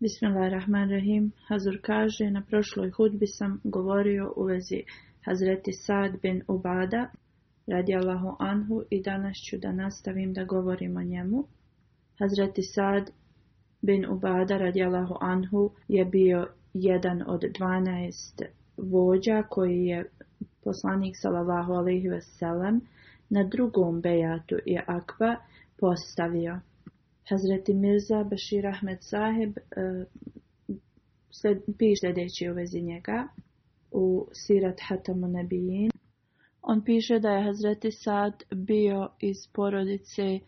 Bismillahirrahmanirrahim. Hazur kaže, na prošloj hudbi sam govorio u vezi Hazreti Sad bin Ubada, radi Anhu, i danas ću da nastavim da govorim o njemu. Hazreti Sad bin Ubada, radi Anhu, je bio jedan od 12 vođa koji je poslanik sallallahu alaihi veselam na drugom bejatu je Akva postavio. Hazreti Mirza Bashir Ahmed Sahib e, piše sljedeći u vezi njega u Sirat Hatamu Nebijin. On piše da je Hazreti Sad bio iz porodice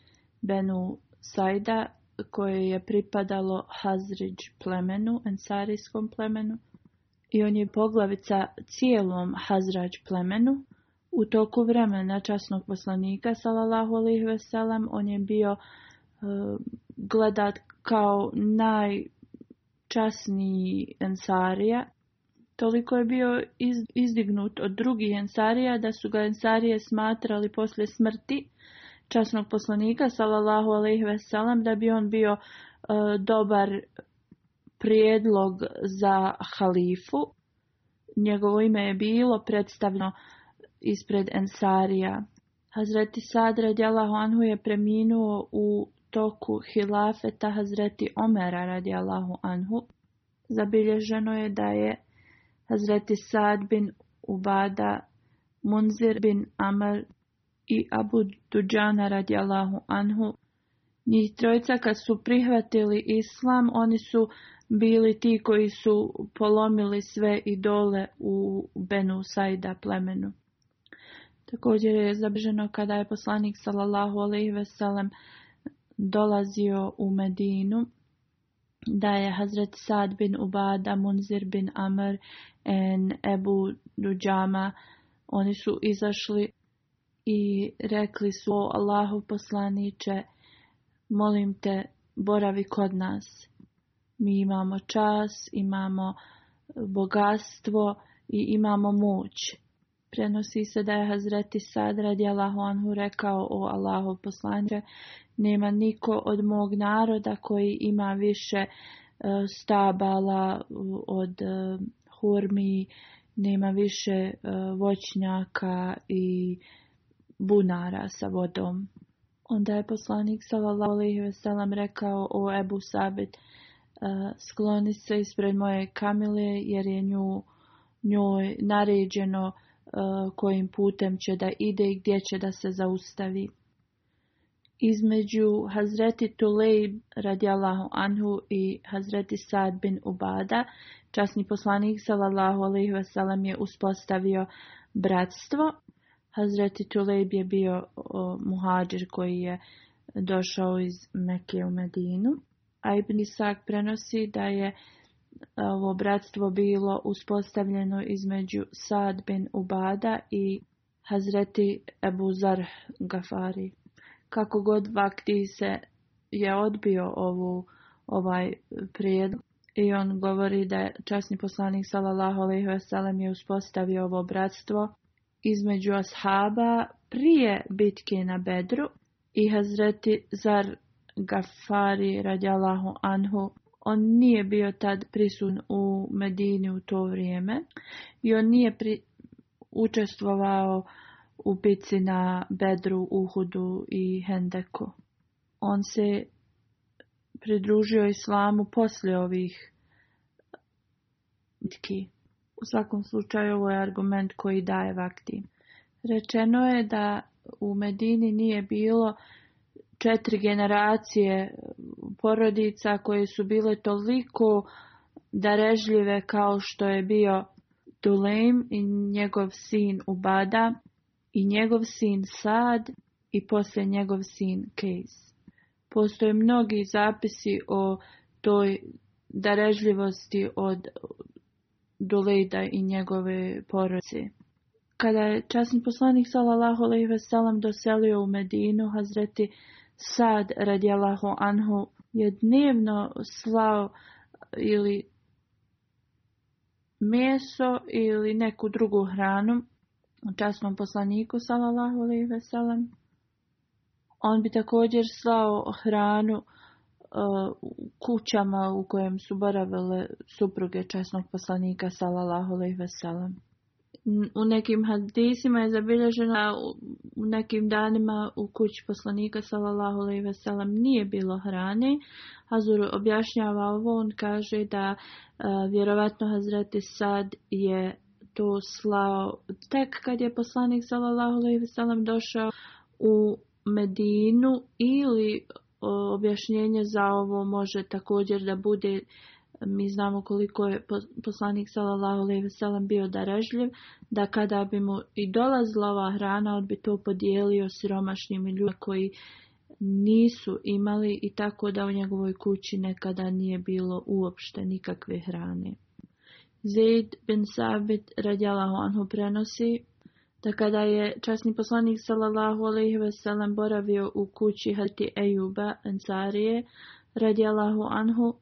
Benu Sajda koje je pripadalo Hazriđ plemenu, ensarijskom plemenu. I on je poglavica cijelom Hazrađ plemenu. U toku vremena časnog poslanika, salalahu alihi veselam, on je bio gledat kao najčasniji ensarija. Toliko je bio izdignut od drugih ensarija da su ga ensarije smatrali poslije smrti časnog poslanika sallallahu alejhi ve da bi on bio e, dobar prijedlog za halifu. Njegovo ime je bilo predstavno ispred ensarija. Hazreti Sadra radijallahu anhu je preminuo u toku hilafeta Hazreti Omera radijallahu anhu zabilježeno je da je Hazreti Sad bin Ubada, Munzir bin Amr i Abu Duđana radijalahu anhu. Njih trojica kad su prihvatili islam, oni su bili ti koji su polomili sve idole u Benu Saida plemenu. Također je zabrženo kada je poslanik sallallahu dolazio u Medinu, da je Hazret Sad bin Ubada, Munzir bin Amr en Ebu Duđama, oni su izašli i rekli su, o Allahu poslaniće, molim te, boravi kod nas. Mi imamo čas, imamo bogatstvo i imamo moć. Prenosi se da je Hazreti Sad radi Allahu Anhu rekao o Allahu poslaniće, nema niko od mog naroda koji ima više e, stabala od e, hurmi, nema više e, voćnjaka i bunara sa vodom. Onda je poslanik sallallahu alejhi rekao o Ebu Sabit skloni se ispred moje kamile jer je njoj naređeno kojim putem će da ide i gdje će da se zaustavi između Hazreti tulej radijalahu anhu i Hazreti Sad bin Ubada, časni poslanik sallallahu alaihi wasalam je uspostavio bratstvo. Hazreti Tulejb je bio o, muhađir koji je došao iz Mekije u Medinu. A Ibn Isak prenosi da je e, ovo bratstvo bilo uspostavljeno između Sad bin Ubada i Hazreti Ebu Zar Gafari. Kako god Vakti se je odbio ovu, ovaj prijedlog i on govori da je časni poslanik sallallahu alejhi ve je uspostavio ovo bratstvo između ashaba prije bitke na Bedru i Hazreti Zar Gafari radijallahu anhu. On nije bio tad prisun u Medini u to vrijeme i on nije pri, učestvovao u na Bedru, Uhudu i Hendeku. On se pridružio islamu poslije ovih bitki. U svakom slučaju ovo je argument koji daje vakti. Rečeno je da u Medini nije bilo četiri generacije porodica koje su bile toliko darežljive kao što je bio Dulem i njegov sin Ubada i njegov sin Sad i poslije njegov sin Kejs. Postoje mnogi zapisi o toj darežljivosti od duleida i njegove porodice. Kada je časni poslanik sallallahu alejhi ve doselio u Medinu, Hazreti Sad radijallahu anhu je dnevno slao ili meso ili neku drugu hranu časnom poslaniku sallallahu alaihi veselem. On bi također slao hranu uh, u kućama u kojem su boravile supruge časnog poslanika sallallahu alaihi veselem. U nekim hadisima je zabilježena u nekim danima u kući poslanika sallallahu alaihi veselem nije bilo hrane. Hazur objašnjava ovo, on kaže da uh, vjerovatno Hazreti Sad je to slao tek kad je poslanik sallallahu alejhi ve došao u Medinu ili objašnjenje za ovo može također da bude mi znamo koliko je poslanik sallallahu alejhi ve bio darežljiv da kada bi mu i dolazila ova hrana on bi to podijelio siromašnim ljudima koji nisu imali i tako da u njegovoj kući nekada nije bilo uopšte nikakve hrane. Zaid bin Sabit radijalahu anhu prenosi da kada je časni poslanik sallallahu alaihi sellem boravio u kući Hati Ejuba Ansarije radijalahu anhu,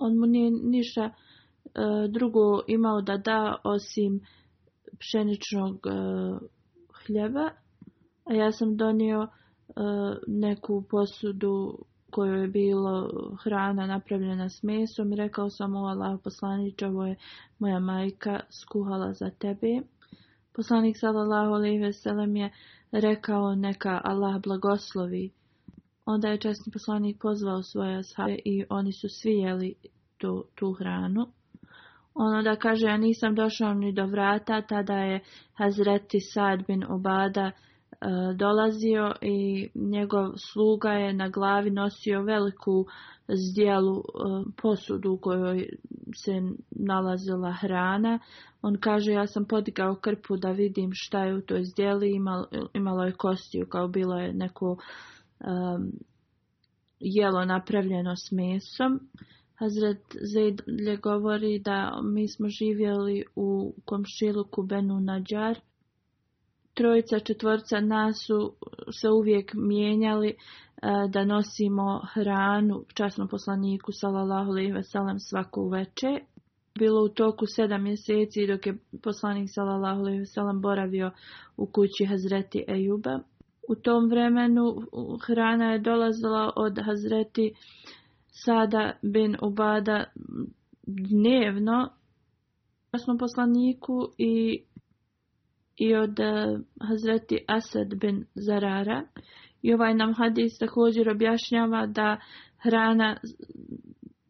on mu nije ništa e, drugo imao da da osim pšeničnog e, hljeba, a ja sam donio e, neku posudu kojoj je bilo hrana napravljena s mesom i rekao sam o Allah poslanić, ovo je moja majka skuhala za tebe. Poslanik sallallahu alejhi ve je rekao neka Allah blagoslovi. Onda je česni poslanik pozvao svoje ashabe i oni su svi jeli tu, tu hranu. Ono da kaže, ja nisam došao ni do vrata, tada je Hazreti Sad bin Obada E, dolazio i njegov sluga je na glavi nosio veliku zdjelu e, posudu u kojoj se nalazila hrana. On kaže ja sam podigao krpu da vidim šta je u toj zdjeli, imalo, je kostiju kao bilo je neko e, jelo napravljeno s mesom. Hazret Zedlje govori da mi smo živjeli u komšiluku Benu Nađar trojica, četvorca nas su se uvijek mijenjali e, da nosimo hranu časnom poslaniku sallallahu alejhi ve sellem svaku Bilo u toku sedam mjeseci dok je poslanik sallallahu alejhi ve boravio u kući Hazreti Ejuba. U tom vremenu hrana je dolazila od Hazreti Sada bin Ubada dnevno časnom poslaniku i i od eh, Hazreti Asad bin Zarara. I ovaj nam hadis također objašnjava da hrana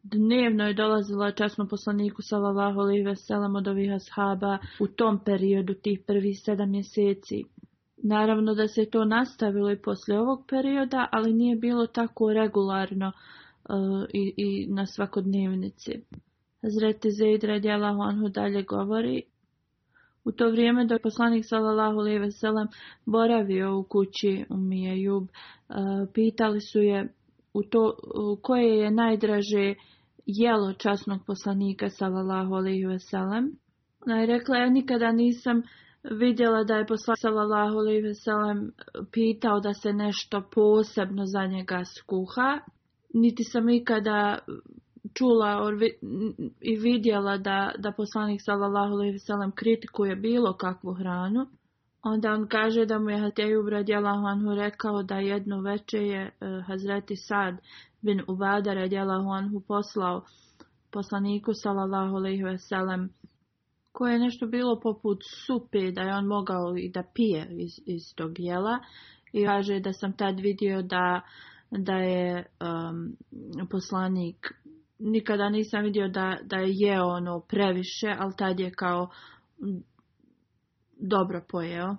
dnevno je dolazila časno poslaniku sallallahu alejhi ve od ovih ashaba u tom periodu tih prvih sedam mjeseci. Naravno da se to nastavilo i poslije ovog perioda, ali nije bilo tako regularno eh, i, i na svakodnevnici. Hazreti Zaid radijalahu anhu dalje govori u to vrijeme dok poslanik sallallahu alejhi ve sellem boravio u kući Umije Jub, e, pitali su je u to koje je najdraže jelo časnog poslanika sallallahu alejhi ve sellem. je rekla ja nikada nisam vidjela da je poslanik sallallahu alejhi ve sellem pitao da se nešto posebno za njega skuha, niti sam ikada čula i vidjela da, da poslanik sallallahu alejhi kritikuje bilo kakvu hranu, onda on kaže da mu je Hateju radijallahu Huanhu rekao da jedno veče je e, Hazreti Sad bin Ubada radijallahu anhu poslao poslaniku sallallahu alejhi koje je nešto bilo poput supe da je on mogao i da pije iz, iz tog jela i kaže da sam tad vidio da da je um, poslanik nikada nisam vidio da, da je ono previše, ali tad je kao dobro pojeo.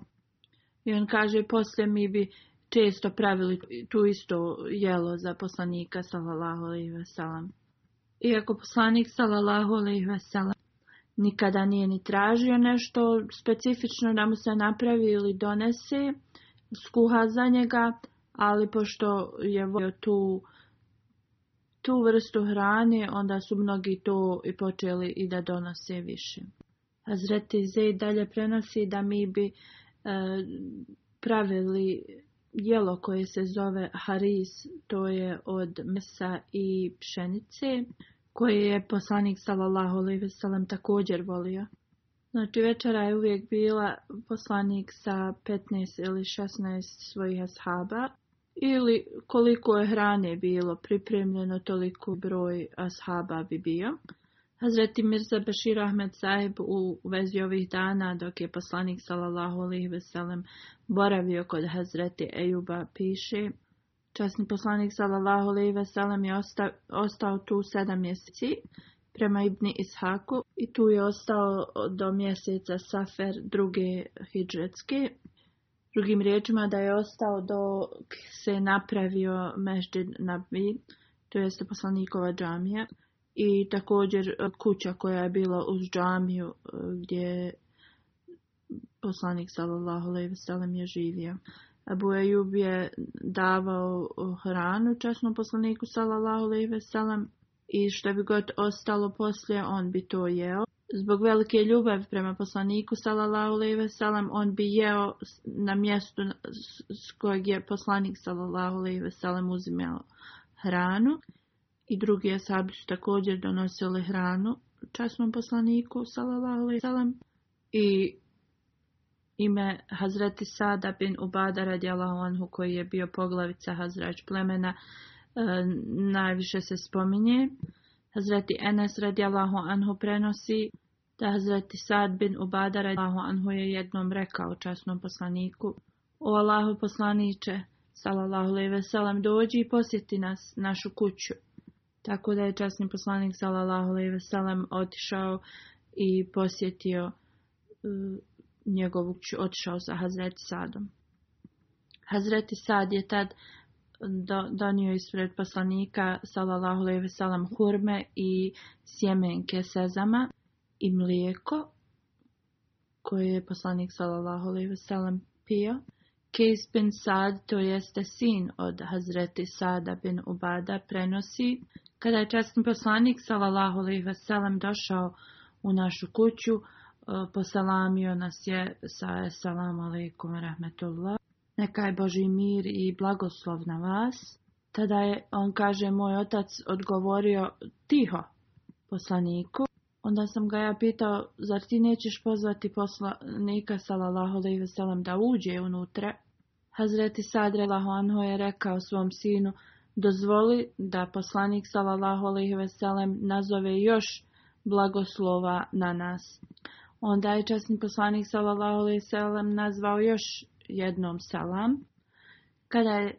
I on kaže, poslije mi bi često pravili tu isto jelo za poslanika, salalahu alaihi veselam. Iako poslanik, salalahu alaihi veselam, nikada nije ni tražio nešto specifično da mu se napravi ili donese, skuha za njega, ali pošto je volio tu tu vrstu hrane, onda su mnogi to i počeli i da donose više. Zreti i dalje prenosi da mi bi e, pravili jelo koje se zove haris, to je od mesa i pšenice, koje je poslanik sallallahu alejhi veselam također volio. Znači večera je uvijek bila poslanik sa 15 ili 16 svojih ashaba ili koliko je hrane bilo pripremljeno, toliko broj ashaba bi bio. Hazreti Mirza Bashir Ahmed Saib u vezi ovih dana dok je poslanik sallallahu alaihi veselem boravio kod Hazreti Ejuba piše Časni poslanik sallallahu alaihi veselem je ostao, tu sedam mjeseci prema Ibni Ishaku i tu je ostao do mjeseca Safer druge hijdžetske. Drugim riječima da je ostao dok se napravio Meždžid Nabi, to jeste poslanikova džamija, i također kuća koja je bila uz džamiju e, gdje poslanik sallallahu alejhi ve je živio. Abu Ejub je davao hranu časnom poslaniku sallallahu alejhi ve i što bi god ostalo poslije on bi to jeo. Zbog velike ljubavi prema poslaniku sallallahu alejhi ve on bi jeo na mjestu s kojeg je poslanik sallallahu alejhi ve uzimao hranu i drugi ashabi su također donosili hranu časnom poslaniku sallallahu alejhi ve i ime Hazreti Sada bin Ubada radijallahu anhu koji je bio poglavica Hazrač plemena e, najviše se spominje Hazreti Enes radijallahu anhu prenosi da Hazreti Sad bin Ubada radijallahu anhu je jednom rekao časnom poslaniku O Allahu poslaniće, salallahu alaihi veselam, dođi i posjeti nas, našu kuću. Tako da je časni poslanik salallahu alaihi veselam otišao i posjetio e, njegovu kuću, otišao sa Hazreti Sadom. Hazreti Sad je tad donio ispred poslanika sallallahu alejhi ve sellem hurme i sjemenke sezama i mlijeko koje je poslanik sallallahu alejhi ve sellem pio. Kejs bin Sad, to jeste sin od Hazreti Sada bin Ubada, prenosi kada je čestni poslanik sallallahu alaihi ve došao u našu kuću, e, posalamio nas je sa alejkum rahmetullah neka je Boži mir i blagoslov na vas. Tada je, on kaže, moj otac odgovorio tiho poslaniku. Onda sam ga ja pitao, zar ti nećeš pozvati poslanika da ve veselam da uđe unutra? Hazreti Sadre Lahoanho je rekao svom sinu, dozvoli da poslanik salalahu ve veselem nazove još blagoslova na nas. Onda je časni poslanik salalahu i veselem nazvao još jednom salam. Kada je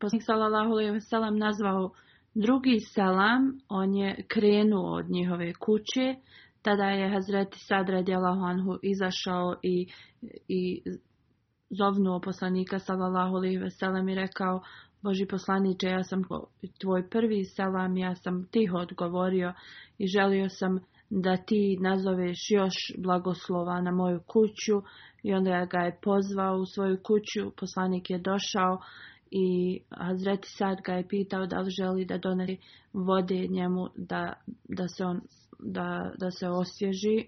poslanik sallallahu alejhi salam nazvao drugi salam, on je krenuo od njihove kuće. Tada je Hazreti Sadra radijallahu anhu izašao i, i zovnuo poslanika sallallahu alejhi salam i rekao Boži poslaniče, ja sam tvoj prvi salam, ja sam tiho odgovorio i želio sam da ti nazoveš još blagoslova na moju kuću i onda ga je pozvao u svoju kuću, poslanik je došao i Hazreti Sad ga je pitao da li želi da donesi vode njemu da, da, se on, da, da se osvježi.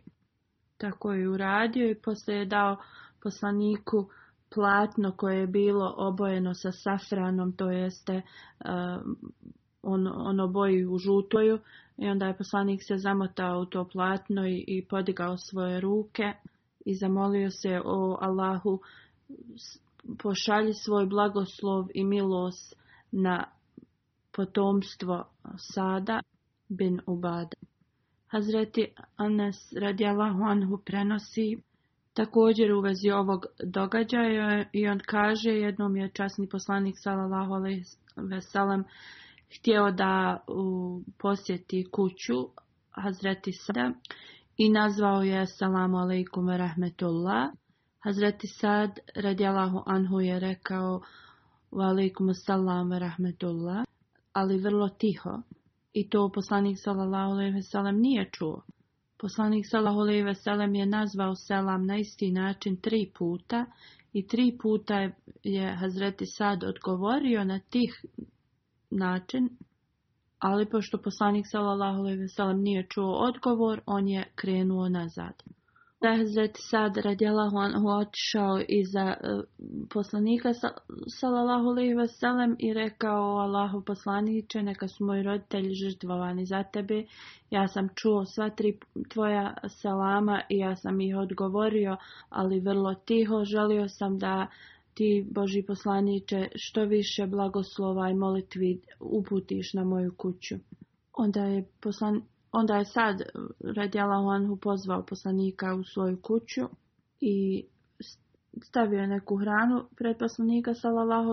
Tako je uradio i poslije je dao poslaniku platno koje je bilo obojeno sa safranom, to jeste um, on, ono boji u žutoju i onda je poslanik se zamotao u to platno i, podigao svoje ruke i zamolio se o Allahu pošalji svoj blagoslov i milos na potomstvo Sada bin Ubada. Hazreti Anas Allahu anhu prenosi također u vezi ovog događaja i on kaže jednom je časni poslanik sallallahu alaihi Htio da posjeti kuću Hazreti Sada i nazvao je Salamu alaikum rahmetullah. Hazreti Sad radijalahu anhu je rekao wa alaikum salam rahmetullah, ali vrlo tiho. I to poslanik sallallahu alaihi veselem nije čuo. Poslanik sallallahu alaihi veselem je nazvao selam na isti način tri puta i tri puta je Hazreti Sad odgovorio na tih način, ali pošto poslanik s.a.v. nije čuo odgovor, on je krenuo nazad. Hazret Sad radijalahu anhu otišao iza e, poslanika sallallahu alejhi ve i rekao Allahu poslanice neka su moji roditelji žrtvovani za tebe. Ja sam čuo sva tri tvoja salama i ja sam ih odgovorio, ali vrlo tiho želio sam da ti, Boži poslaniče, što više blagoslova i molitvi uputiš na moju kuću. Onda je, poslan... Onda je sad Radjala Anhu pozvao poslanika u svoju kuću i stavio neku hranu pred poslanika sallallahu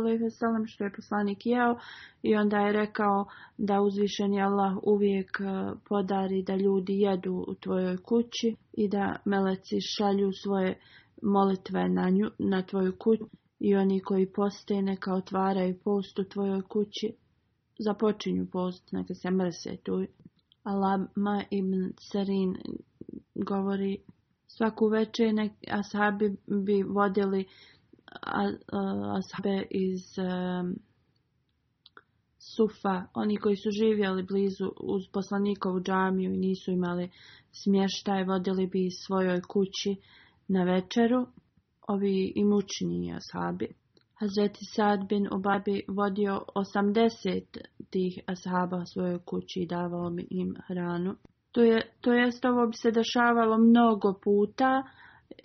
što je poslanik jeo i onda je rekao da uzvišeni Allah uvijek e, podari da ljudi jedu u tvojoj kući i da meleci šalju svoje molitve na, nju, na tvoju kuću i oni koji poste neka otvaraju post u tvojoj kući. Započinju post, neka se mrse tu. Alama ibn Sarin govori svaku večer neki ashabi bi vodili asabe iz Sufa, oni koji su živjeli blizu uz poslanikovu džamiju i nisu imali smještaj, vodili bi svojoj kući na večeru ovi imućniji ashabi. Hazreti Sad bin Ubabi vodio 80 tih ashaba svojoj kući i davao im hranu. To, je, to jest ovo bi se dešavalo mnogo puta,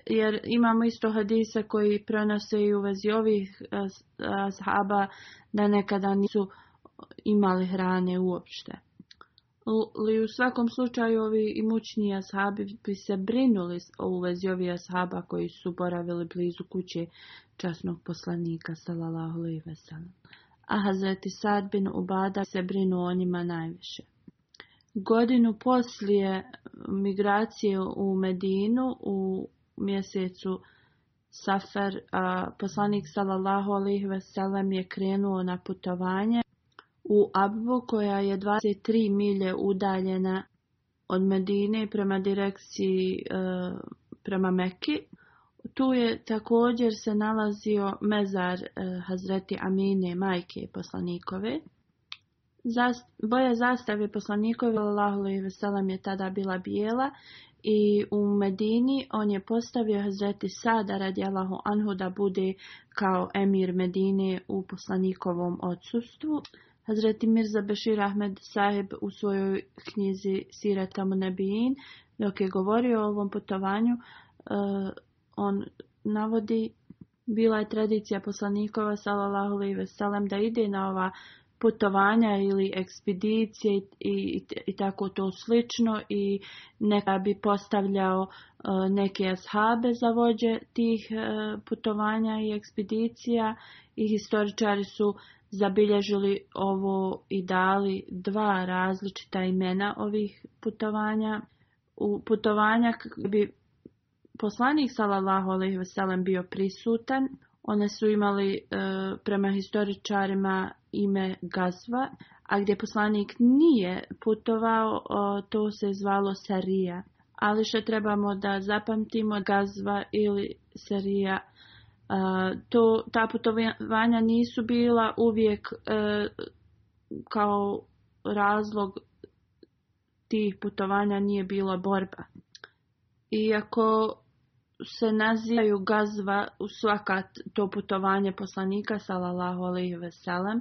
jer imamo isto hadise koji prenose i u vezi ovih ashaba da nekada nisu imali hrane uopšte li u svakom slučaju ovi imućniji ashabi bi se brinuli o uvezi ovi ashaba koji su boravili blizu kuće časnog poslanika salalahu alejhi ve A Hazreti Sad bin Ubada se brinu o njima najviše. Godinu poslije migracije u Medinu u mjesecu Safer, poslanik sallallahu alejhi ve je krenuo na putovanje u Abbu koja je 23 milje udaljena od Medine prema direkciji e, prema Meki. Tu je također se nalazio mezar e, Hazreti Amine, majke poslanikove. Zas, boja zastave poslanikove Allahu i veselam je tada bila bijela i u Medini on je postavio Hazreti Sada radi Allahu Anhu da bude kao emir Medine u poslanikovom odsustvu. Hazreti Mirza Bešir Ahmed Sahib u svojoj knjizi Sirata Nebijin, dok je govorio o ovom putovanju, e, on navodi bila je tradicija poslanikova sallallahu alejhi ve da ide na ova putovanja ili ekspedicije i, i, tako to slično i neka bi postavljao e, neke ashabe za vođe tih e, putovanja i ekspedicija i historičari su zabilježili ovo i dali dva različita imena ovih putovanja. U putovanja bi poslanik sallallahu alejhi ve bio prisutan. One su imali e, prema historičarima ime Gazva, a gdje poslanik nije putovao, to se zvalo Sarija. Ali što trebamo da zapamtimo Gazva ili Sarija to, ta putovanja nisu bila uvijek e, kao razlog tih putovanja nije bila borba. Iako se nazivaju gazva u svaka to putovanje poslanika salalahu alaihi veselem,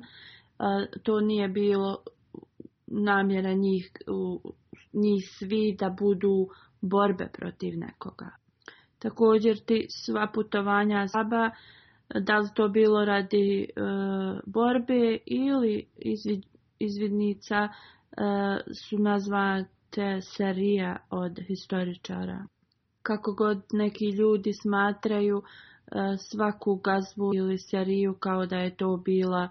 to nije bilo namjera njih, njih svi da budu borbe protiv nekoga. Također ti sva putovanja zaba, da li to bilo radi e, borbe ili izvid, izvidnica e, su nazvate serija od historičara. Kako god neki ljudi smatraju e, svaku gazvu ili seriju kao da je to bila e,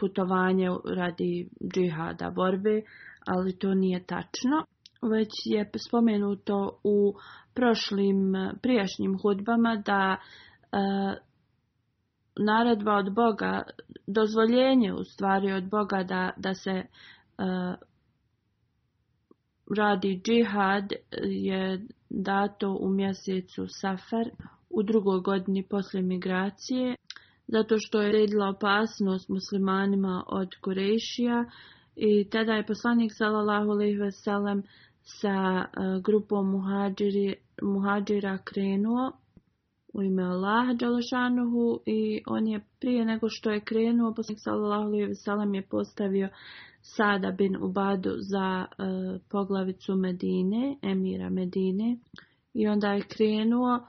putovanje radi džihada borbe, ali to nije tačno već je spomenuto u prošlim e, prijašnjim hudbama da e, naredba od Boga, dozvoljenje u stvari od Boga da, da se e, radi džihad je dato u mjesecu Safar u drugoj godini poslije migracije, zato što je redila opasnost muslimanima od Kurešija i tada je poslanik s.a.v sa e, grupom muhađira krenuo u ime Allah Đalašanuhu i on je prije nego što je krenuo, poslanik sallallahu alejhi je postavio Sada bin Ubadu za e, poglavicu Medine, emira Medine i onda je krenuo e,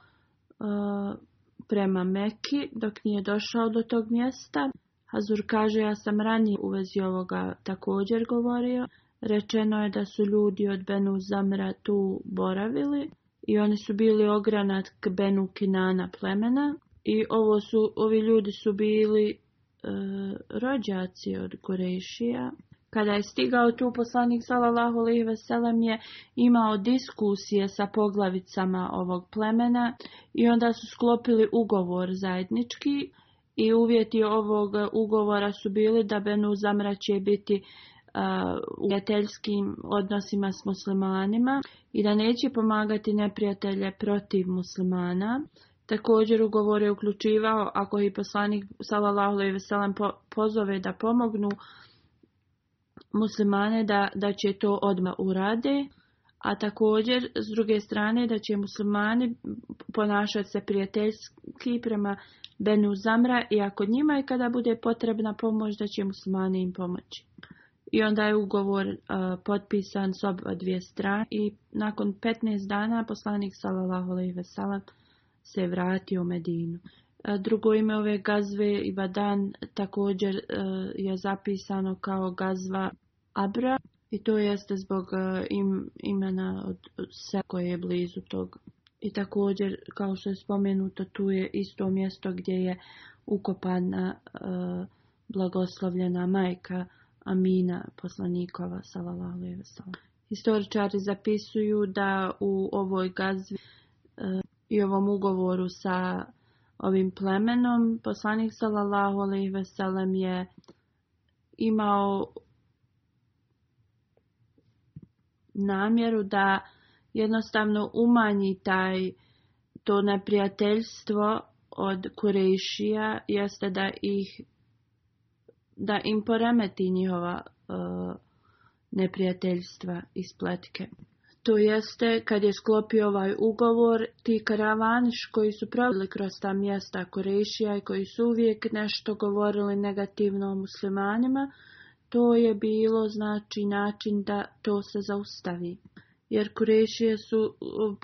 prema Meki dok nije došao do tog mjesta. Hazur kaže ja sam ranije u vezi ovoga također govorio. Rečeno je da su ljudi od Benu Zamra tu boravili i oni su bili ogranat k Benu Kinana plemena i ovo su, ovi ljudi su bili e, rođaci od Korešija. Kada je stigao tu poslanik sallallahu alejhi ve sellem je imao diskusije sa poglavicama ovog plemena i onda su sklopili ugovor zajednički i uvjeti ovog ugovora su bili da Benu Zamra će biti u prijateljskim odnosima s muslimanima i da neće pomagati neprijatelje protiv muslimana. Također ugovor je uključivao ako ih poslanik sallallahu alejhi ve pozove da pomognu muslimane da, da će to odmah urade, a također s druge strane da će muslimani ponašati se prijateljski prema Benu Zamra i ako njima i kada bude potrebna pomoć da će muslimani im pomoći i onda je ugovor e, potpisan s oba dvije strane i nakon 15 dana poslanik sallallahu alejhi ve se vratio u Medinu. E, drugo ime ove gazve i Badan također e, je zapisano kao gazva Abra i to jeste zbog im, imena od, se koje je blizu tog. I također, kao što je spomenuto, tu je isto mjesto gdje je ukopana blagoslovljena majka Amina poslanikova salalahu i Historičari zapisuju da u ovoj gazvi eh, i ovom ugovoru sa ovim plemenom poslanik sallallahu alejhi je imao namjeru da jednostavno umanji taj to neprijateljstvo od Kurešija jeste da ih da im poremeti njihova e, neprijateljstva i spletke. To jeste, kad je sklopio ovaj ugovor, ti karavaniš koji su pravili kroz ta mjesta Korešija i koji su uvijek nešto govorili negativno o muslimanima, to je bilo znači način da to se zaustavi. Jer Kurešije su e,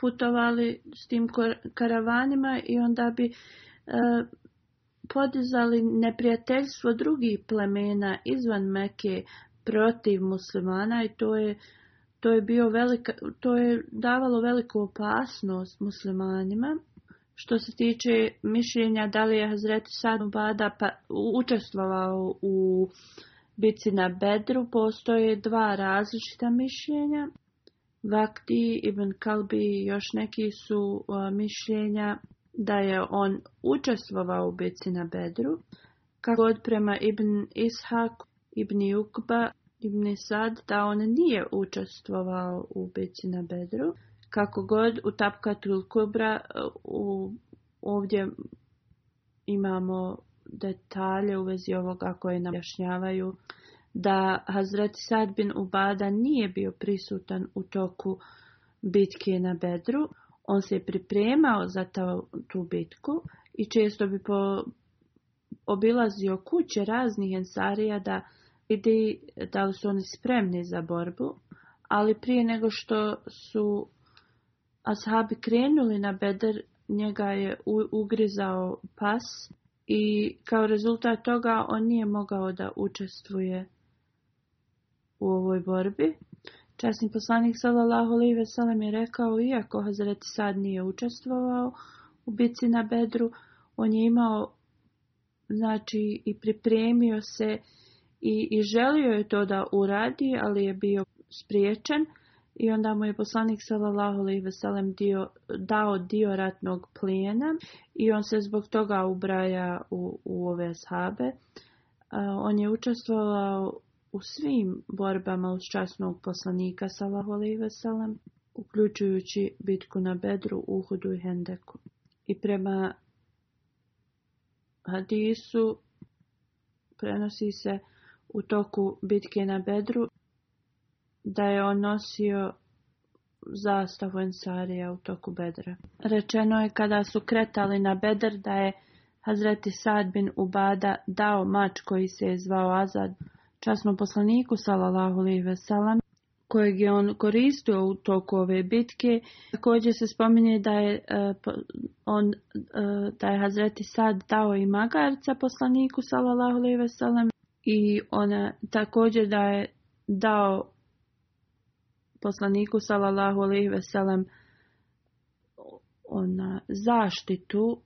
putovali s tim karavanima i onda bi e, podizali neprijateljstvo drugih plemena izvan Meke protiv muslimana i to je, to je, bio velika, to je davalo veliku opasnost muslimanima. Što se tiče mišljenja da li je Hazreti Sad Bada pa, učestvovao u bici na Bedru, postoje dva različita mišljenja. Vakti, Ibn Kalbi i još neki su mišljenja da je on učestvovao u bitci na Bedru, kako god prema Ibn Ishak, Ibn Jukba, Ibn Sad, da on nije učestvovao u bitci na Bedru, kako god u Tapkatul Kubra u, ovdje imamo detalje u vezi ovoga koje nam jašnjavaju da Hazret Sad bin Ubada nije bio prisutan u toku bitke na Bedru. On se je pripremao za tu bitku i često bi po, obilazio kuće raznih ensarija da vidi da li su oni spremni za borbu, ali prije nego što su ashabi krenuli na bedr, njega je ugrizao pas i kao rezultat toga on nije mogao da učestvuje u ovoj borbi. Časni poslanik sallallahu alejhi ve je rekao iako Hazret Sad nije učestvovao u bici na Bedru, on je imao znači i pripremio se i, i želio je to da uradi, ali je bio spriječen i onda mu je poslanik sallallahu alejhi ve dio dao dio ratnog plijena i on se zbog toga ubraja u, u ove sahabe. On je učestvovao u svim borbama uz časnog poslanika sallahu i veselem, uključujući bitku na Bedru, Uhudu i Hendeku. I prema hadisu prenosi se u toku bitke na Bedru da je on nosio zastavu Ensarija u toku Bedra. Rečeno je kada su kretali na Bedr da je Hazreti Sadbin u Bada dao mač koji se je zvao Azad časnom poslaniku sallallahu alejhi ve sellem kojeg je on koristio u toku ove bitke. Također se spominje da je e, on e, da Hazreti Sad dao i magarca poslaniku sallallahu alejhi ve sellem i ona također da je dao poslaniku sallallahu alejhi ve sellem ona zaštitu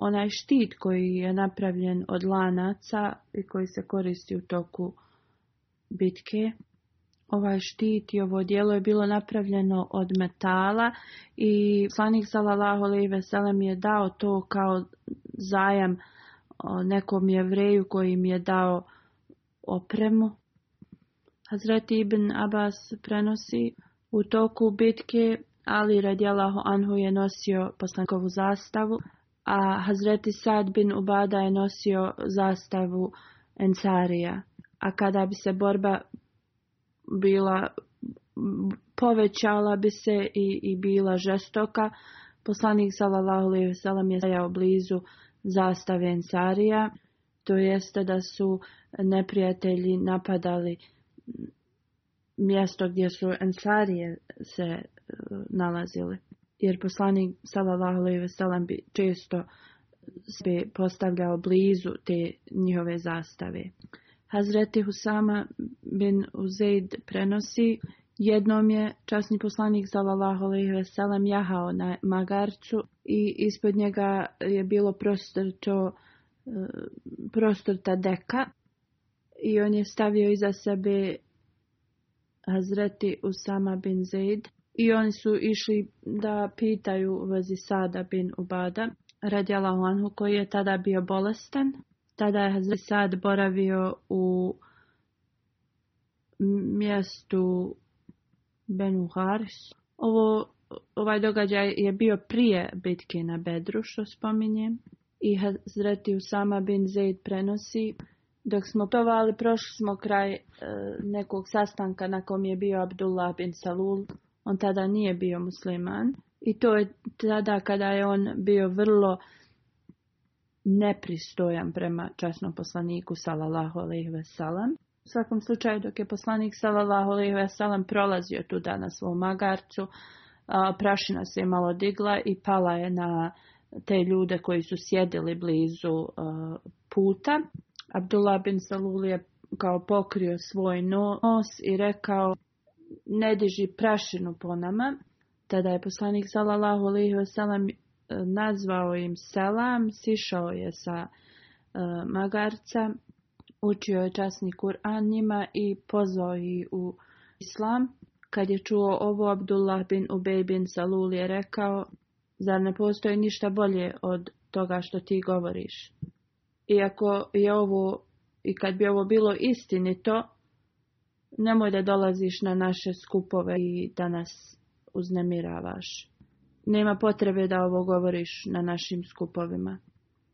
onaj štit koji je napravljen od lanaca i koji se koristi u toku bitke. Ovaj štit i ovo dijelo je bilo napravljeno od metala i slanik salalaho alejhi je dao to kao zajam nekom jevreju koji im je dao opremu. Hazreti Ibn Abbas prenosi u toku bitke Ali radijalahu anhu je nosio poslankovu zastavu a Hazreti Sad bin Ubada je nosio zastavu Ensarija. A kada bi se borba bila povećala bi se i, i bila žestoka, poslanik sallallahu alejhi je stajao blizu zastave Ensarija, to jeste da su neprijatelji napadali mjesto gdje su Ensarije se e, nalazili jer poslanik sallallahu alejhi ve sellem bi često se postavljao blizu te njihove zastave. Hazreti Husama bin Uzeid prenosi Jednom je časni poslanik sallallahu alejhi ve sellem jahao na magarcu i ispod njega je bilo to e, prostrta deka i on je stavio iza sebe Hazreti Usama bin Zaid i oni su išli da pitaju u vezi Sada bin Ubada, radi Anhu, koji je tada bio bolestan. Tada je za Sad boravio u mjestu Benuharis. Ovo, ovaj događaj je bio prije bitke na Bedru, što spominjem. I Hazreti sama bin Zaid prenosi. Dok smo tovali, prošli smo kraj e, nekog sastanka na kom je bio Abdullah bin Salul on tada nije bio musliman i to je tada kada je on bio vrlo nepristojan prema časnom poslaniku sallallahu alejhi U svakom slučaju dok je poslanik sallallahu alejhi ve prolazio tu danas svom magarcu, prašina se je malo digla i pala je na te ljude koji su sjedili blizu puta. Abdullah bin Salul je kao pokrio svoj nos i rekao ne diži prašinu po nama. Tada je poslanik sallallahu alaihi wasallam e, nazvao im selam, sišao je sa e, magarca, učio je časni Kur'an njima i pozvao ih u islam. Kad je čuo ovo, Abdullah bin Ubej bin Salul je rekao, zar ne postoji ništa bolje od toga što ti govoriš? Iako je ovo, i kad bi ovo bilo istinito, Nemoj da dolaziš na naše skupove i da nas uznemiravaš. Nema potrebe da ovo govoriš na našim skupovima.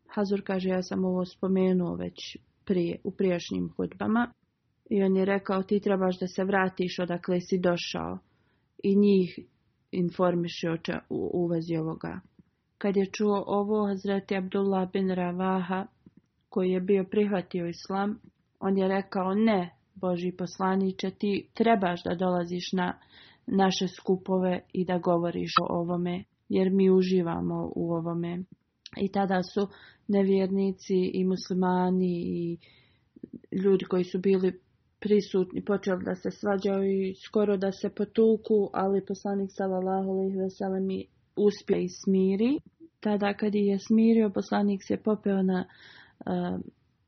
Hazur kaže, ja sam ovo spomenuo već prije, u prijašnjim hudbama. I on je rekao, ti trebaš da se vratiš odakle si došao. I njih informiši o u, uvezi ovoga. Kad je čuo ovo, Hazreti Abdullah bin Ravaha, koji je bio prihvatio islam, on je rekao, ne, Boži poslaniče, ti trebaš da dolaziš na naše skupove i da govoriš o ovome, jer mi uživamo u ovome. I tada su nevjernici i muslimani i ljudi koji su bili prisutni, počeli da se svađaju i skoro da se potuku, ali poslanik sallallahu alejhi ve sellem uspije i smiri. Tada kad je smirio, poslanik se popeo na eh,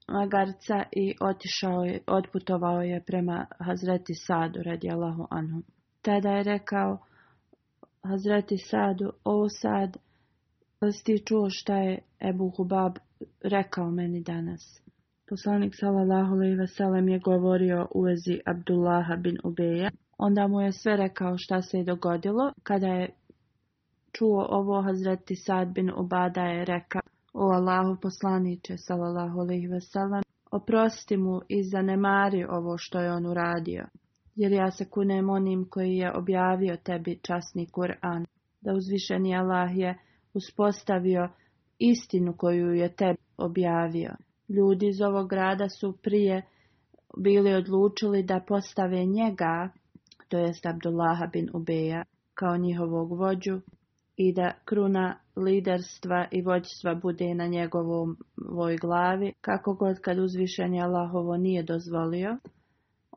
Magarca i otišao je, otputovao je prema Hazreti Sadu radi Allahu Anhu. Tada je rekao Hazreti Sadu, o Sad, ti čuo šta je Ebu Hubab rekao meni danas. Poslanik sallallahu alejhi ve sellem je govorio u vezi Abdullaha bin Ubeja. Onda mu je sve rekao šta se je dogodilo. Kada je čuo ovo Hazreti Sad bin Ubada je rekao o Allahu poslaniće, salallahu alaihi veselam, oprosti mu i zanemari ovo što je on uradio, jer ja se kunem onim koji je objavio tebi časni Kur'an, da uzvišeni Allah je uspostavio istinu koju je tebi objavio. Ljudi iz ovog grada su prije bili odlučili da postave njega, to jest Abdullaha bin Ubeja, kao njihovog vođu, i da kruna liderstva i vođstva bude na njegovoj glavi, kako god kad uzvišenje Allahovo nije dozvolio,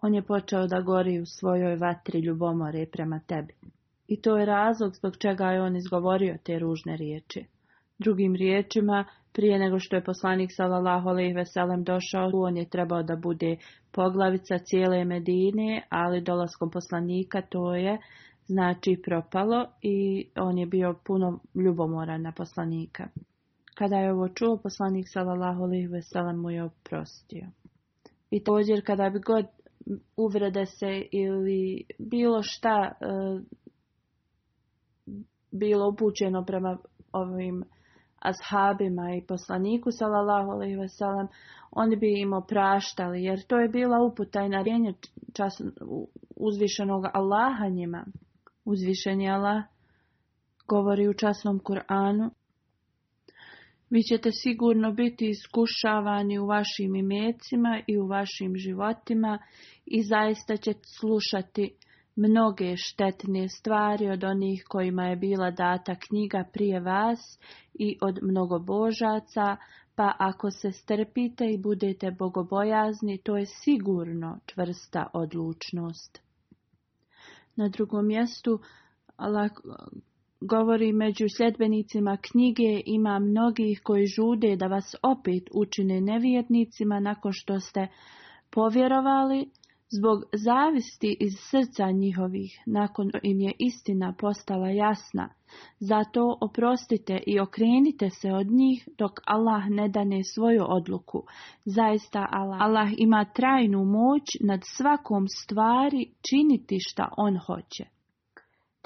on je počeo da gori u svojoj vatri ljubomore prema tebi. I to je razlog zbog čega je on izgovorio te ružne riječi. Drugim riječima, prije nego što je poslanik sallallahu alejhi ve sellem došao, on je trebao da bude poglavica cijele Medine, ali dolaskom poslanika to je znači propalo i on je bio puno ljubomoran na poslanika. Kada je ovo čuo, poslanik sallallahu alejhi ve sellem mu je oprostio. I također kada bi god uvrede se ili bilo šta e, bilo upućeno prema ovim ashabima i poslaniku sallallahu alejhi ve sellem, oni bi im opraštali jer to je bila uputa i čas uzvišenog Allaha njima. Uzvišenjala, govori u časnom Kur'anu. Vi ćete sigurno biti iskušavani u vašim imecima i u vašim životima i zaista ćete slušati mnoge štetne stvari od onih kojima je bila data knjiga prije vas i od mnogo božaca, pa ako se strpite i budete bogobojazni, to je sigurno čvrsta odlučnost. Na drugom mjestu Allah govori među sljedbenicima knjige ima mnogih koji žude da vas opet učine nevjetnicima, nakon što ste povjerovali, zbog zavisti iz srca njihovih, nakon im je istina postala jasna. Zato oprostite i okrenite se od njih dok Allah ne dane svoju odluku. Zaista Allah, Allah ima trajnu moć nad svakom stvari činiti šta on hoće.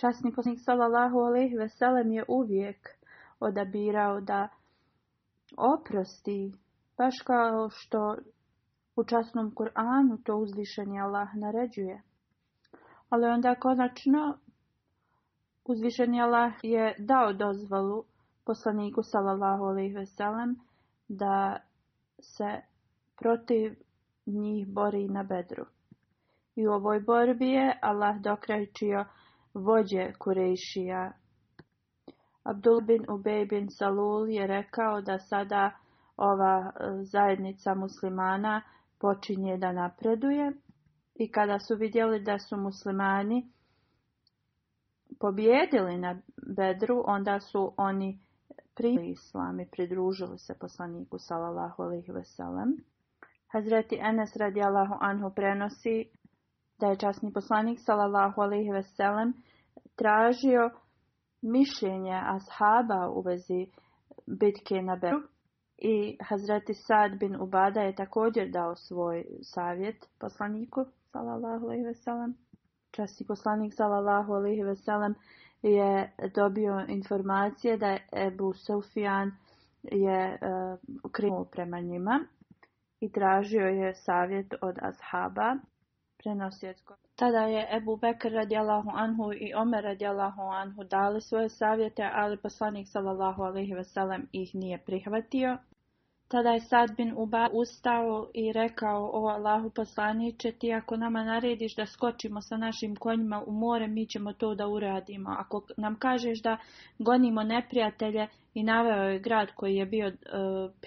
Časni posljednik, sallallahu alaihi veselem je uvijek odabirao da oprosti baš kao što u časnom Kur'anu to uzvišeni Allah naređuje. Ali onda konačno uzvišeni Allah je dao dozvolu poslaniku sallallahu alaihi sellem da se protiv njih bori na bedru. I u ovoj borbi je Allah dokrajčio vođe Kurejšija. Abdul bin Ubej bin Salul je rekao da sada ova e, zajednica muslimana počinje da napreduje i kada su vidjeli da su muslimani pobjedili na bedru, onda su oni primili islam i pridružili se poslaniku sallallahu alaihi veselem. Hazreti Enes radijallahu anhu prenosi da je časni poslanik salallahu alaihi tražio mišljenje ashaba u vezi bitke na bedru i Hazreti Sad bin Ubada je također dao svoj savjet poslaniku, salallahu alaihi veselam. Časti poslanik, salallahu alaihi veselam, je dobio informacije da je Ebu Sufjan je uh, krenuo prema njima i tražio je savjet od ashaba prenosjetko. Tada je Ebu Bekr radijalahu anhu i Omer radijalahu anhu dali svoje savjete, ali poslanik sallallahu alaihi veselem ih nije prihvatio. Tada je Sad bin Uba ustao i rekao, o Allahu poslaniće, ti ako nama narediš da skočimo sa našim konjima u more, mi ćemo to da uradimo. Ako nam kažeš da gonimo neprijatelje i naveo je grad koji je bio e,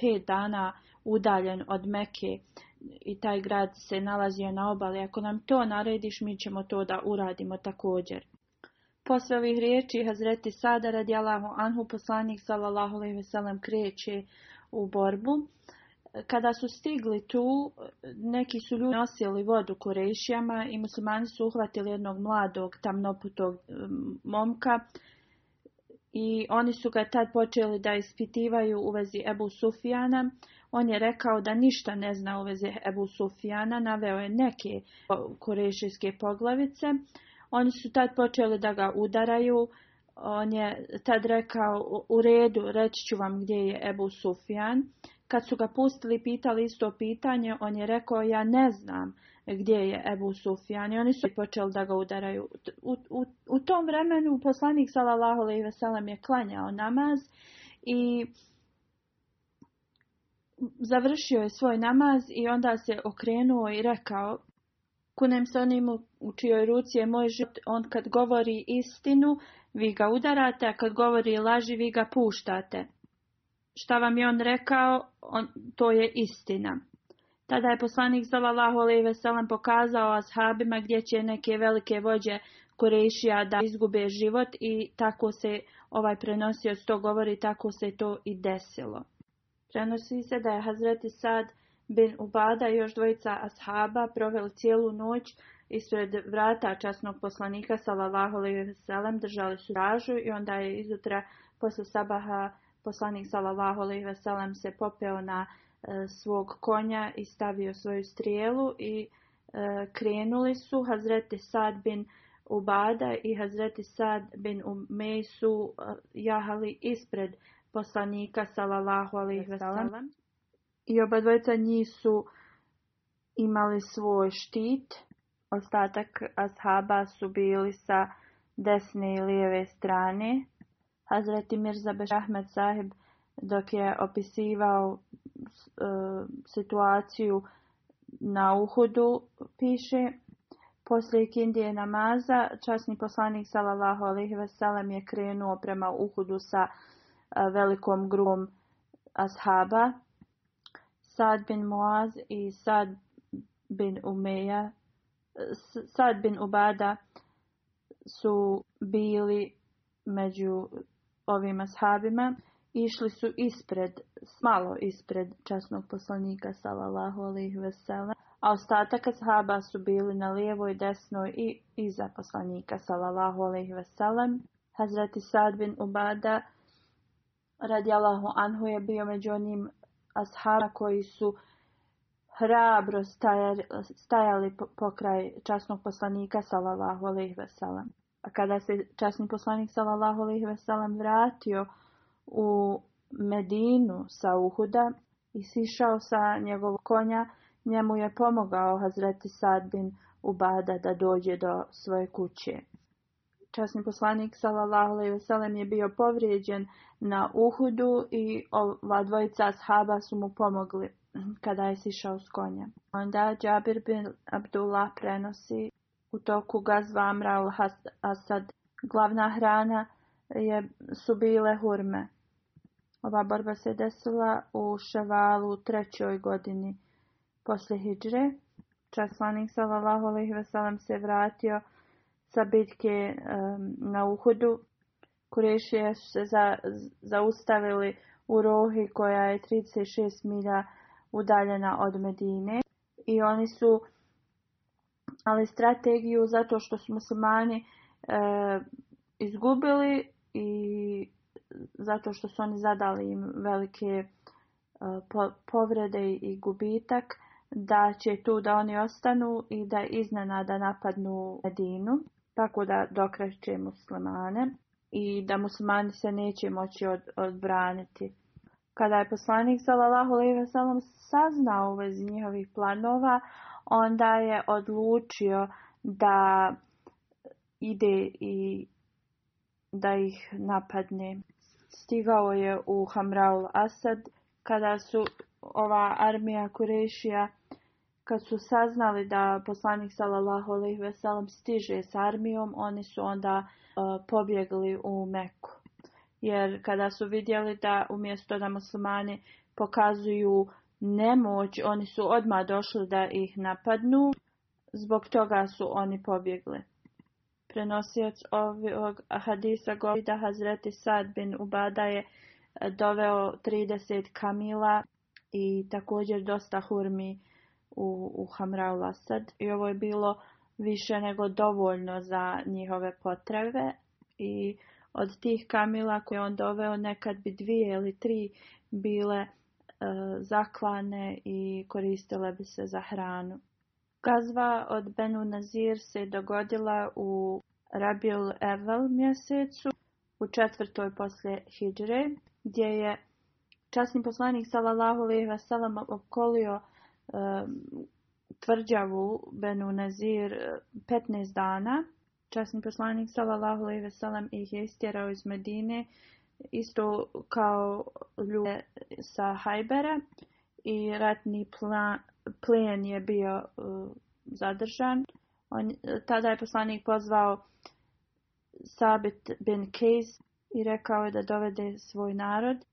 pet dana udaljen od Meke i taj grad se nalazio na obali. Ako nam to narediš, mi ćemo to da uradimo također. Posle ovih riječi Hazreti Sada radi Anhu poslanik sallallahu alejhi ve kreće u borbu. Kada su stigli tu, neki su ljudi nosili vodu korešijama i muslimani su uhvatili jednog mladog tamnoputog momka i oni su ga tad počeli da ispitivaju u vezi Ebu Sufijana. On je rekao da ništa ne zna u vezi Ebu Sufijana, naveo je neke korešijske poglavice. Oni su tad počeli da ga udaraju, on je tad rekao u redu, reći ću vam gdje je Ebu Sufjan. Kad su ga pustili, pitali isto pitanje, on je rekao ja ne znam gdje je Ebu Sufjan i oni su počeli da ga udaraju. U, u, u tom vremenu poslanik sallallahu alejhi ve je klanjao namaz i završio je svoj namaz i onda se okrenuo i rekao Kunem se onim u čijoj ruci je moj život, on kad govori istinu, vi ga udarate, a kad govori laži, vi ga puštate. Šta vam je on rekao, on, to je istina. Tada je poslanik sallallahu alejhi ve pokazao ashabima gdje će neke velike vođe Korešija da izgube život i tako se ovaj prenosio to govori, tako se to i desilo. Prenosi se da je Hazreti Sad bin Ubada i još dvojica ashaba proveli cijelu noć ispred vrata časnog poslanika sallallahu alejhi ve držali stražu i onda je izutra posle sabaha poslanik sallallahu alejhi ve se popeo na e, svog konja i stavio svoju strijelu i e, krenuli su Hazreti Sad bin Ubada i Hazreti Sad bin Umej su e, jahali ispred poslanika sallallahu alejhi ve i oba njih su imali svoj štit. Ostatak ashaba su bili sa desne i lijeve strane. Hazreti Mirza Bešahmet sahib dok je opisivao e, situaciju na Uhudu piše poslije Kindije namaza časni poslanik salalahu alejhi ve je krenuo prema Uhudu sa e, velikom grom ashaba Sad bin Muaz i Sad bin Umeja, Sad bin Ubada su bili među ovima sahabima. Išli su ispred, malo ispred časnog poslanika salallahu alaihi veselam, a ostataka sahaba su bili na lijevoj, desnoj i iza poslanika salallahu alaihi veselem. Hazreti Sad bin Ubada radijalahu anhu je bio među onim ashaba koji su hrabro stajali, stajali pokraj časnog poslanika sallallahu alejhi ve sellem. A kada se časni poslanik sallallahu alejhi ve sellem vratio u Medinu sa Uhuda i sišao sa njegovog konja, njemu je pomogao Hazreti Sad bin Ubada da dođe do svoje kuće časni poslanik sallallahu alejhi ve sellem je bio povrijeđen na Uhudu i ova dvojica ashaba su mu pomogli kada je sišao s konja. Onda Džabir bin Abdullah prenosi u toku gazva Amra al-Asad. Glavna hrana je, su bile hurme. Ova borba se desila u Ševalu u trećoj godini poslije Hidžre. Časlanik sallallahu alejhi ve sellem se vratio sa bitke na uhodu Kurešije su se zaustavili u Rohi koja je 36 milja udaljena od Medine i oni su ali strategiju zato što su muslimani izgubili i zato što su oni zadali im velike e, povrede i gubitak da će tu da oni ostanu i da iznenada napadnu Medinu tako da dokreće muslimane i da muslimani se neće moći od, odbraniti. Kada je poslanik sallallahu alejhi ve saznao vez njihovih planova, onda je odlučio da ide i da ih napadne. Stigao je u Hamraul Asad kada su ova armija Kurešija kad su saznali da poslanik sallallahu alejhi ve sellem stiže s armijom, oni su onda e, pobjegli u Meku. Jer kada su vidjeli da umjesto da muslimani pokazuju nemoć, oni su odmah došli da ih napadnu, zbog toga su oni pobjegli. Prenosioc ovog hadisa govori da Hazreti Sad bin Ubada je e, doveo 30 kamila i također dosta hurmi u, u Hamraul Asad i ovo je bilo više nego dovoljno za njihove potrebe i od tih kamila koje on doveo nekad bi dvije ili tri bile e, zaklane i koristile bi se za hranu. Gazva od Benu Nazir se dogodila u Rabiul Evel mjesecu u četvrtoj poslije Hidre gdje je časni poslanik sallallahu alejhi ve okolio tvrđavu Benu Nazir 15 e, dana. Časni poslanik sallallahu alejhi ve sellem ih je istjerao iz Medine isto kao ljude sa Hajbera i ratni plan, plen je bio e, zadržan. On, tada je poslanik pozvao Sabit bin Kejs i rekao je da dovede svoj narod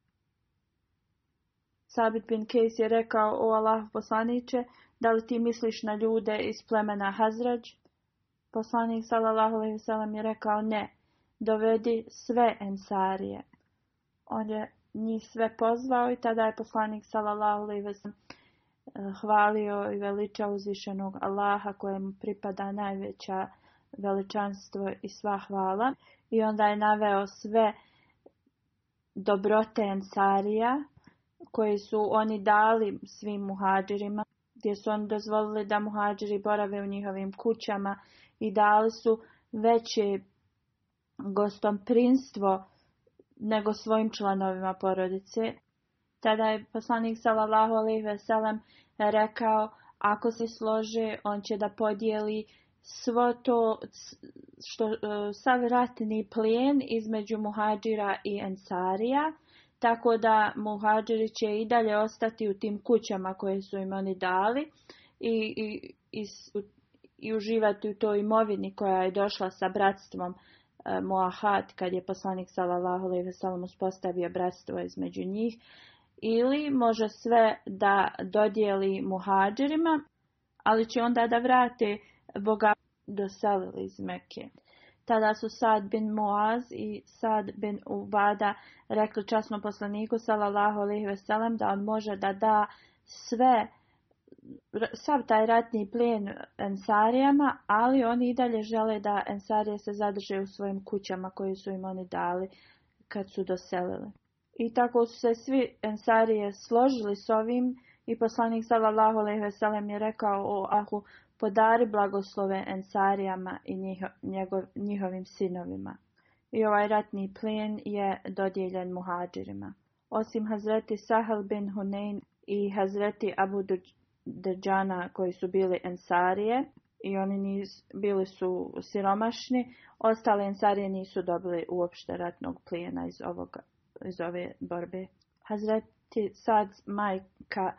Sabit bin Kejs je rekao, o Allah poslaniće, da li ti misliš na ljude iz plemena Hazrađ? Poslanik s.a.v. je rekao ne, dovedi sve ensarije. On je njih sve pozvao i tada je poslanik s.a.v. Eh, hvalio i veliča uzvišenog Allaha kojemu pripada najveća veličanstvo i sva hvala. I onda je naveo sve dobrote ensarija koji su oni dali svim muhađirima, gdje su oni dozvolili da muhađiri borave u njihovim kućama i dali su veće prinstvo nego svojim članovima porodice. Tada je poslanik sallallahu ve rekao ako se slože on će da podijeli svo to što e, sav ratni plijen između muhađira i ensarija tako da muhađiri će i dalje ostati u tim kućama koje su im oni dali i, i, i, i uživati u toj imovini koja je došla sa bratstvom e, kad je poslanik sallallahu alejhi ve uspostavio bratstvo između njih ili može sve da dodijeli muhađirima, ali će onda da vrate boga doselili iz Mekke. Tada su Sad bin Muaz i Sad bin Ubada rekli časnom poslaniku sallallahu alejhi ve sellem da on može da da sve sav taj ratni plijen ensarijama, ali oni i dalje žele da ensarije se zadrže u svojim kućama koje su im oni dali kad su doselili. I tako su se svi ensarije složili s ovim i poslanik sallallahu alejhi ve sellem je rekao o Ahu podari blagoslove Ensarijama i njihovim sinovima. I ovaj ratni plijen je dodijeljen muhađirima. Osim Hazreti Sahal bin Hunein i Hazreti Abu Drđana koji su bili Ensarije i oni bili su siromašni, ostale Ensarije nisu dobili uopšte ratnog plijena iz, iz ove borbe. Hazreti Sad majka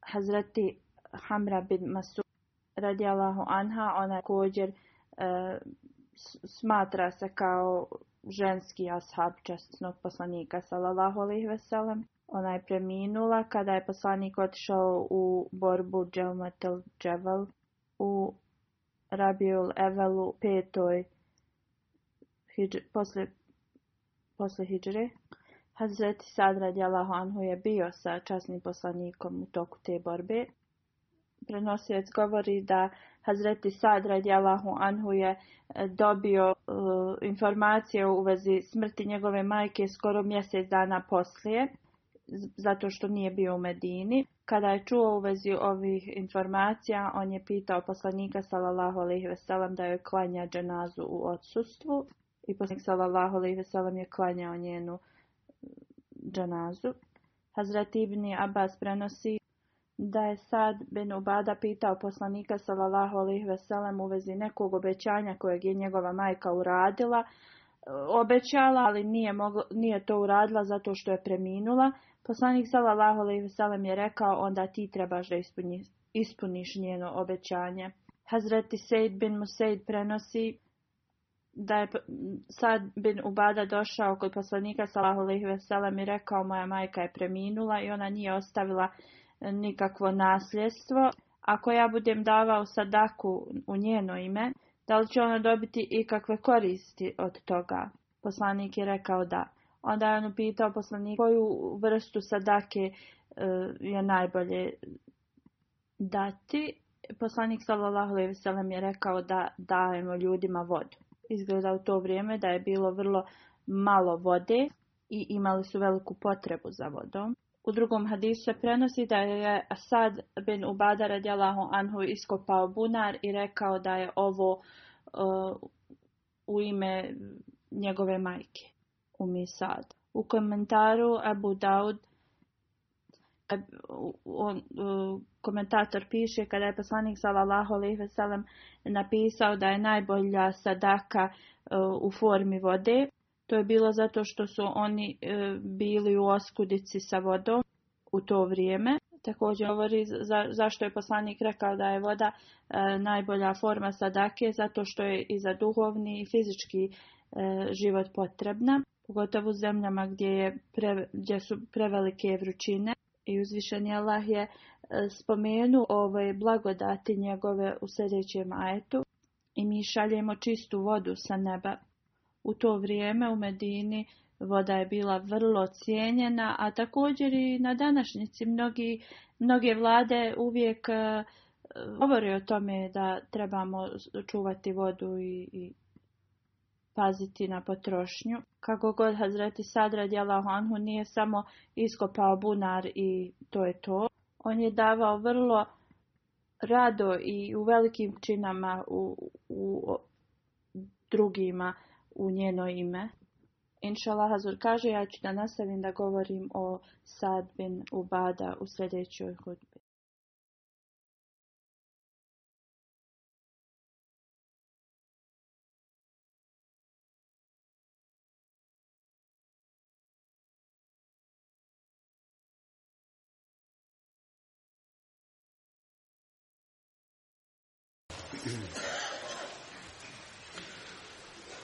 Hazreti Hamra bin radijalahu anha, ona također e, smatra se kao ženski ashab čestnog poslanika sallallahu alaihi veselem. Ona je preminula kada je poslanik otišao u borbu Dželmetel Dževel u Rabiul Evelu petoj hijdž, posle, posle Hazreti Sad radijalahu anhu je bio sa časnim poslanikom u toku te borbe prenosioc govori da Hazreti Sad radijalahu anhu je e, dobio e, informacije u vezi smrti njegove majke skoro mjesec dana poslije, zato što nije bio u Medini. Kada je čuo u vezi ovih informacija, on je pitao poslanika sallallahu alejhi da joj klanja dženazu u odsustvu i poslanik sallallahu alejhi ve je klanjao njenu e, dženazu. Hazreti Ibni Abbas prenosi da je Sad bin Ubada pitao poslanika sallallahu alaihi veselem u vezi nekog obećanja kojeg je njegova majka uradila, obećala, ali nije, moglo nije to uradila zato što je preminula. Poslanik sallallahu alaihi veselem je rekao onda ti trebaš da ispuni, ispuniš njeno obećanje. Hazreti Sejd bin Museid prenosi da je Sad bin Ubada došao kod poslanika sallallahu alaihi veselem i rekao moja majka je preminula i ona nije ostavila nikakvo nasljedstvo. Ako ja budem davao sadaku u njeno ime, da li će ona dobiti ikakve koristi od toga? Poslanik je rekao da. Onda je on pitao poslanik koju vrstu sadake e, je najbolje dati. Poslanik sallallahu je rekao da dajemo ljudima vodu. Izgleda u to vrijeme da je bilo vrlo malo vode i imali su veliku potrebu za vodom. U drugom hadisu se prenosi da je Asad bin Ubada radijalahu anhu iskopao bunar i rekao da je ovo uh, u ime njegove majke, u Misad. U komentaru Abu Daud on, uh, komentator piše kada je poslanik sallallahu alejhi ve napisao da je najbolja sadaka uh, u formi vode to je bilo zato što su oni e, bili u oskudici sa vodom u to vrijeme. Također govori za, zašto je poslanik rekao da je voda e, najbolja forma sadake, zato što je i za duhovni i fizički e, život potrebna, pogotovo u zemljama gdje, je gdje su prevelike vrućine. I uzvišeni Allah je spomenu ove blagodati njegove u sljedećem ajetu i mi šaljemo čistu vodu sa neba u to vrijeme u Medini voda je bila vrlo cijenjena, a također i na današnjici mnogi, mnoge vlade uvijek e, govore o tome da trebamo čuvati vodu i, i paziti na potrošnju. Kako god Hazreti Sadra djela nije samo iskopao bunar i to je to. On je davao vrlo rado i u velikim činama u, u drugima u njeno ime. Inšallah Hazur kaže, ja ću da nastavim da govorim o sadbin Ubada u sljedećoj hudbi.